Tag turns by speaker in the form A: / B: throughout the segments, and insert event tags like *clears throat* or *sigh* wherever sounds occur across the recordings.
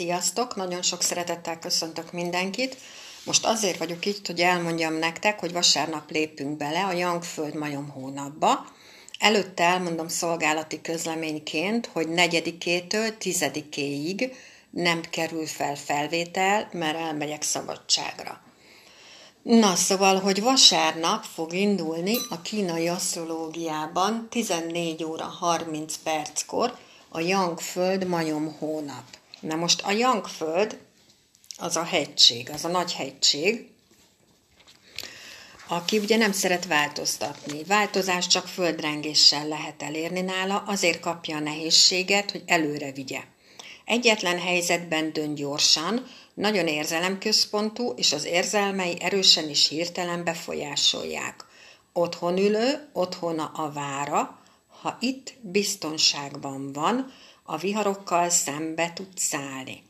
A: Sziasztok! Nagyon sok szeretettel köszöntök mindenkit. Most azért vagyok itt, hogy elmondjam nektek, hogy vasárnap lépünk bele a Jangföld majom hónapba. Előtte elmondom szolgálati közleményként, hogy negyedikétől tizedikéig nem kerül fel felvétel, mert elmegyek szabadságra. Na, szóval, hogy vasárnap fog indulni a kínai asztrológiában 14 óra 30 perckor a Yangföld majom hónap. Na most a Yangföld az a hegység, az a nagy hegység, aki ugye nem szeret változtatni. Változás csak földrengéssel lehet elérni nála, azért kapja a nehézséget, hogy előre vigye. Egyetlen helyzetben dönt gyorsan, nagyon érzelemközpontú, és az érzelmei erősen és hirtelen befolyásolják. Otthon ülő, otthona a vára, ha itt biztonságban van, a viharokkal szembe tud szállni.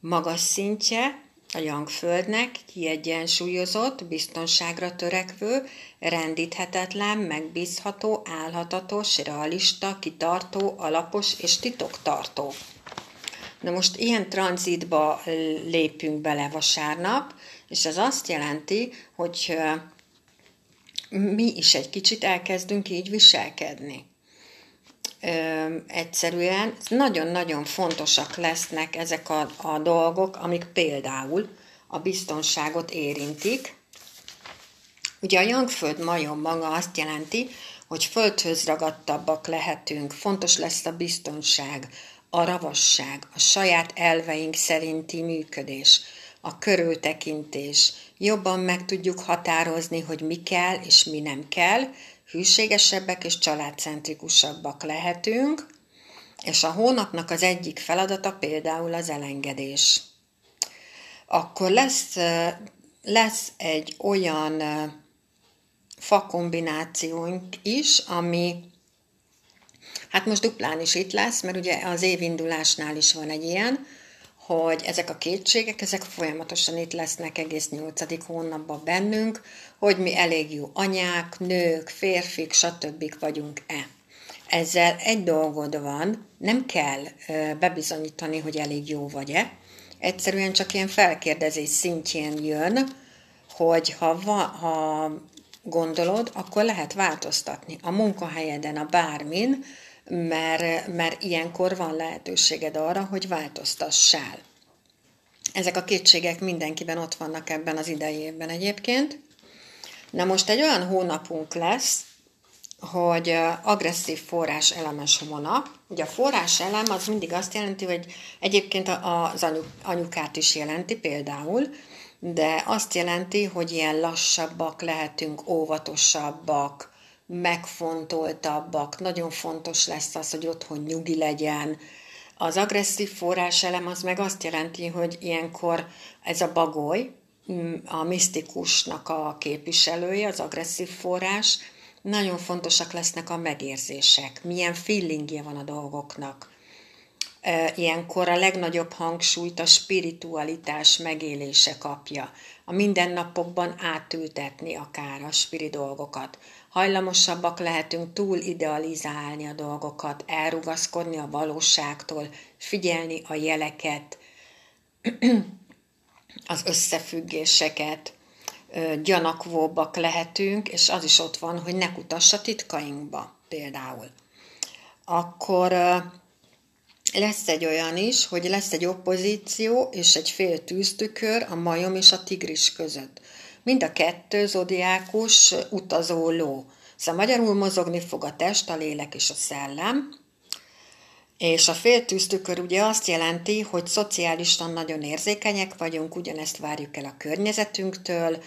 A: Magas szintje a Jangföldnek kiegyensúlyozott, biztonságra törekvő, rendíthetetlen, megbízható, álhatatos, realista, kitartó, alapos és titoktartó. Na most ilyen tranzitba lépünk bele vasárnap, és ez azt jelenti, hogy mi is egy kicsit elkezdünk így viselkedni. Egyszerűen nagyon-nagyon fontosak lesznek ezek a, a dolgok, amik például a biztonságot érintik. Ugye a Jangföld majom maga azt jelenti, hogy földhöz ragadtabbak lehetünk, fontos lesz a biztonság, a ravasság, a saját elveink szerinti működés, a körültekintés. Jobban meg tudjuk határozni, hogy mi kell és mi nem kell, hűségesebbek és családcentrikusabbak lehetünk, és a hónapnak az egyik feladata például az elengedés. Akkor lesz, lesz egy olyan fakombinációnk is, ami Hát most duplán is itt lesz, mert ugye az évindulásnál is van egy ilyen, hogy ezek a kétségek, ezek folyamatosan itt lesznek egész nyolcadik hónapban bennünk, hogy mi elég jó anyák, nők, férfik, stb. vagyunk-e. Ezzel egy dolgod van, nem kell bebizonyítani, hogy elég jó vagy-e, egyszerűen csak ilyen felkérdezés szintjén jön, hogy ha, va, ha gondolod, akkor lehet változtatni a munkahelyeden, a bármin, mert, mert ilyenkor van lehetőséged arra, hogy változtassál. Ezek a kétségek mindenkiben ott vannak ebben az idei egyébként. Na most egy olyan hónapunk lesz, hogy agresszív forrás elemes hónap. Ugye a forrás elem az mindig azt jelenti, hogy egyébként az anyukát is jelenti például, de azt jelenti, hogy ilyen lassabbak lehetünk, óvatosabbak, megfontoltabbak, nagyon fontos lesz az, hogy otthon nyugi legyen. Az agresszív forráselem az meg azt jelenti, hogy ilyenkor ez a bagoly, a misztikusnak a képviselője, az agresszív forrás, nagyon fontosak lesznek a megérzések, milyen feelingje van a dolgoknak. Ilyenkor a legnagyobb hangsúlyt a spiritualitás megélése kapja. A mindennapokban átültetni akár a spiri dolgokat hajlamosabbak lehetünk túl idealizálni a dolgokat, elrugaszkodni a valóságtól, figyelni a jeleket, *clears throat* az összefüggéseket, gyanakvóbbak lehetünk, és az is ott van, hogy ne kutass a titkainkba például. Akkor lesz egy olyan is, hogy lesz egy oppozíció és egy fél tűztükör a majom és a tigris között. Mind a kettő zodiákus utazó ló. Szóval magyarul mozogni fog a test, a lélek és a szellem. És a féltűztükör ugye azt jelenti, hogy szociálisan nagyon érzékenyek vagyunk, ugyanezt várjuk el a környezetünktől,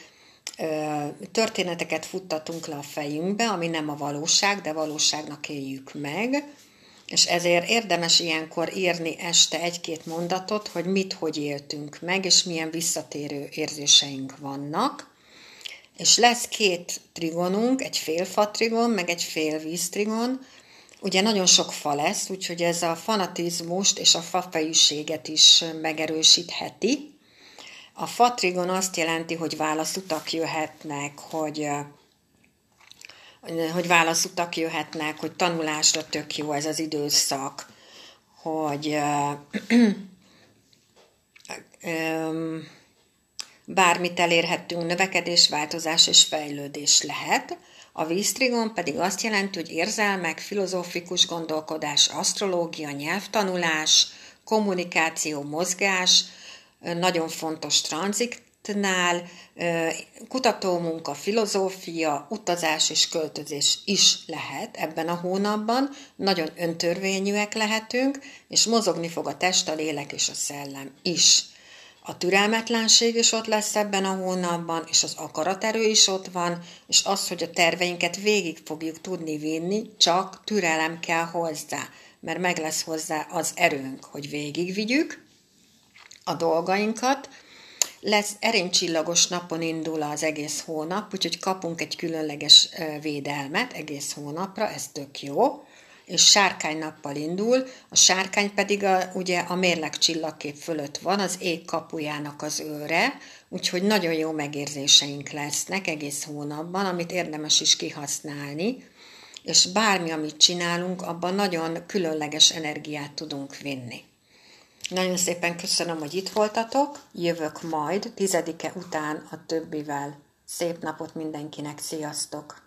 A: történeteket futtatunk le a fejünkbe, ami nem a valóság, de valóságnak éljük meg, és ezért érdemes ilyenkor írni este egy-két mondatot, hogy mit, hogy éltünk meg, és milyen visszatérő érzéseink vannak. És lesz két trigonunk, egy fél fa trigon, meg egy fél víztrigon. Ugye nagyon sok fa lesz, úgyhogy ez a fanatizmust és a fafejűséget is megerősítheti. A fatrigon azt jelenti, hogy válaszutak jöhetnek, hogy hogy válaszutak jöhetnek, hogy tanulásra tök jó ez az időszak, hogy bármit elérhettünk, növekedés, változás és fejlődés lehet. A víztrigon pedig azt jelenti, hogy érzelmek, filozófikus gondolkodás, asztrológia, nyelvtanulás, kommunikáció, mozgás, nagyon fontos tranzitnál, kutatómunka, filozófia, utazás és költözés is lehet ebben a hónapban. Nagyon öntörvényűek lehetünk, és mozogni fog a test, a lélek és a szellem is. A türelmetlenség is ott lesz ebben a hónapban, és az akaraterő is ott van, és az, hogy a terveinket végig fogjuk tudni vinni, csak türelem kell hozzá, mert meg lesz hozzá az erőnk, hogy végigvigyük a dolgainkat. Lesz erénycsillagos napon indul az egész hónap, úgyhogy kapunk egy különleges védelmet egész hónapra, ez tök jó és sárkány nappal indul, a sárkány pedig a, ugye a mérleg csillagkép fölött van, az ég kapujának az őre, úgyhogy nagyon jó megérzéseink lesznek egész hónapban, amit érdemes is kihasználni, és bármi, amit csinálunk, abban nagyon különleges energiát tudunk vinni. Nagyon szépen köszönöm, hogy itt voltatok, jövök majd, tizedike után a többivel. Szép napot mindenkinek, sziasztok!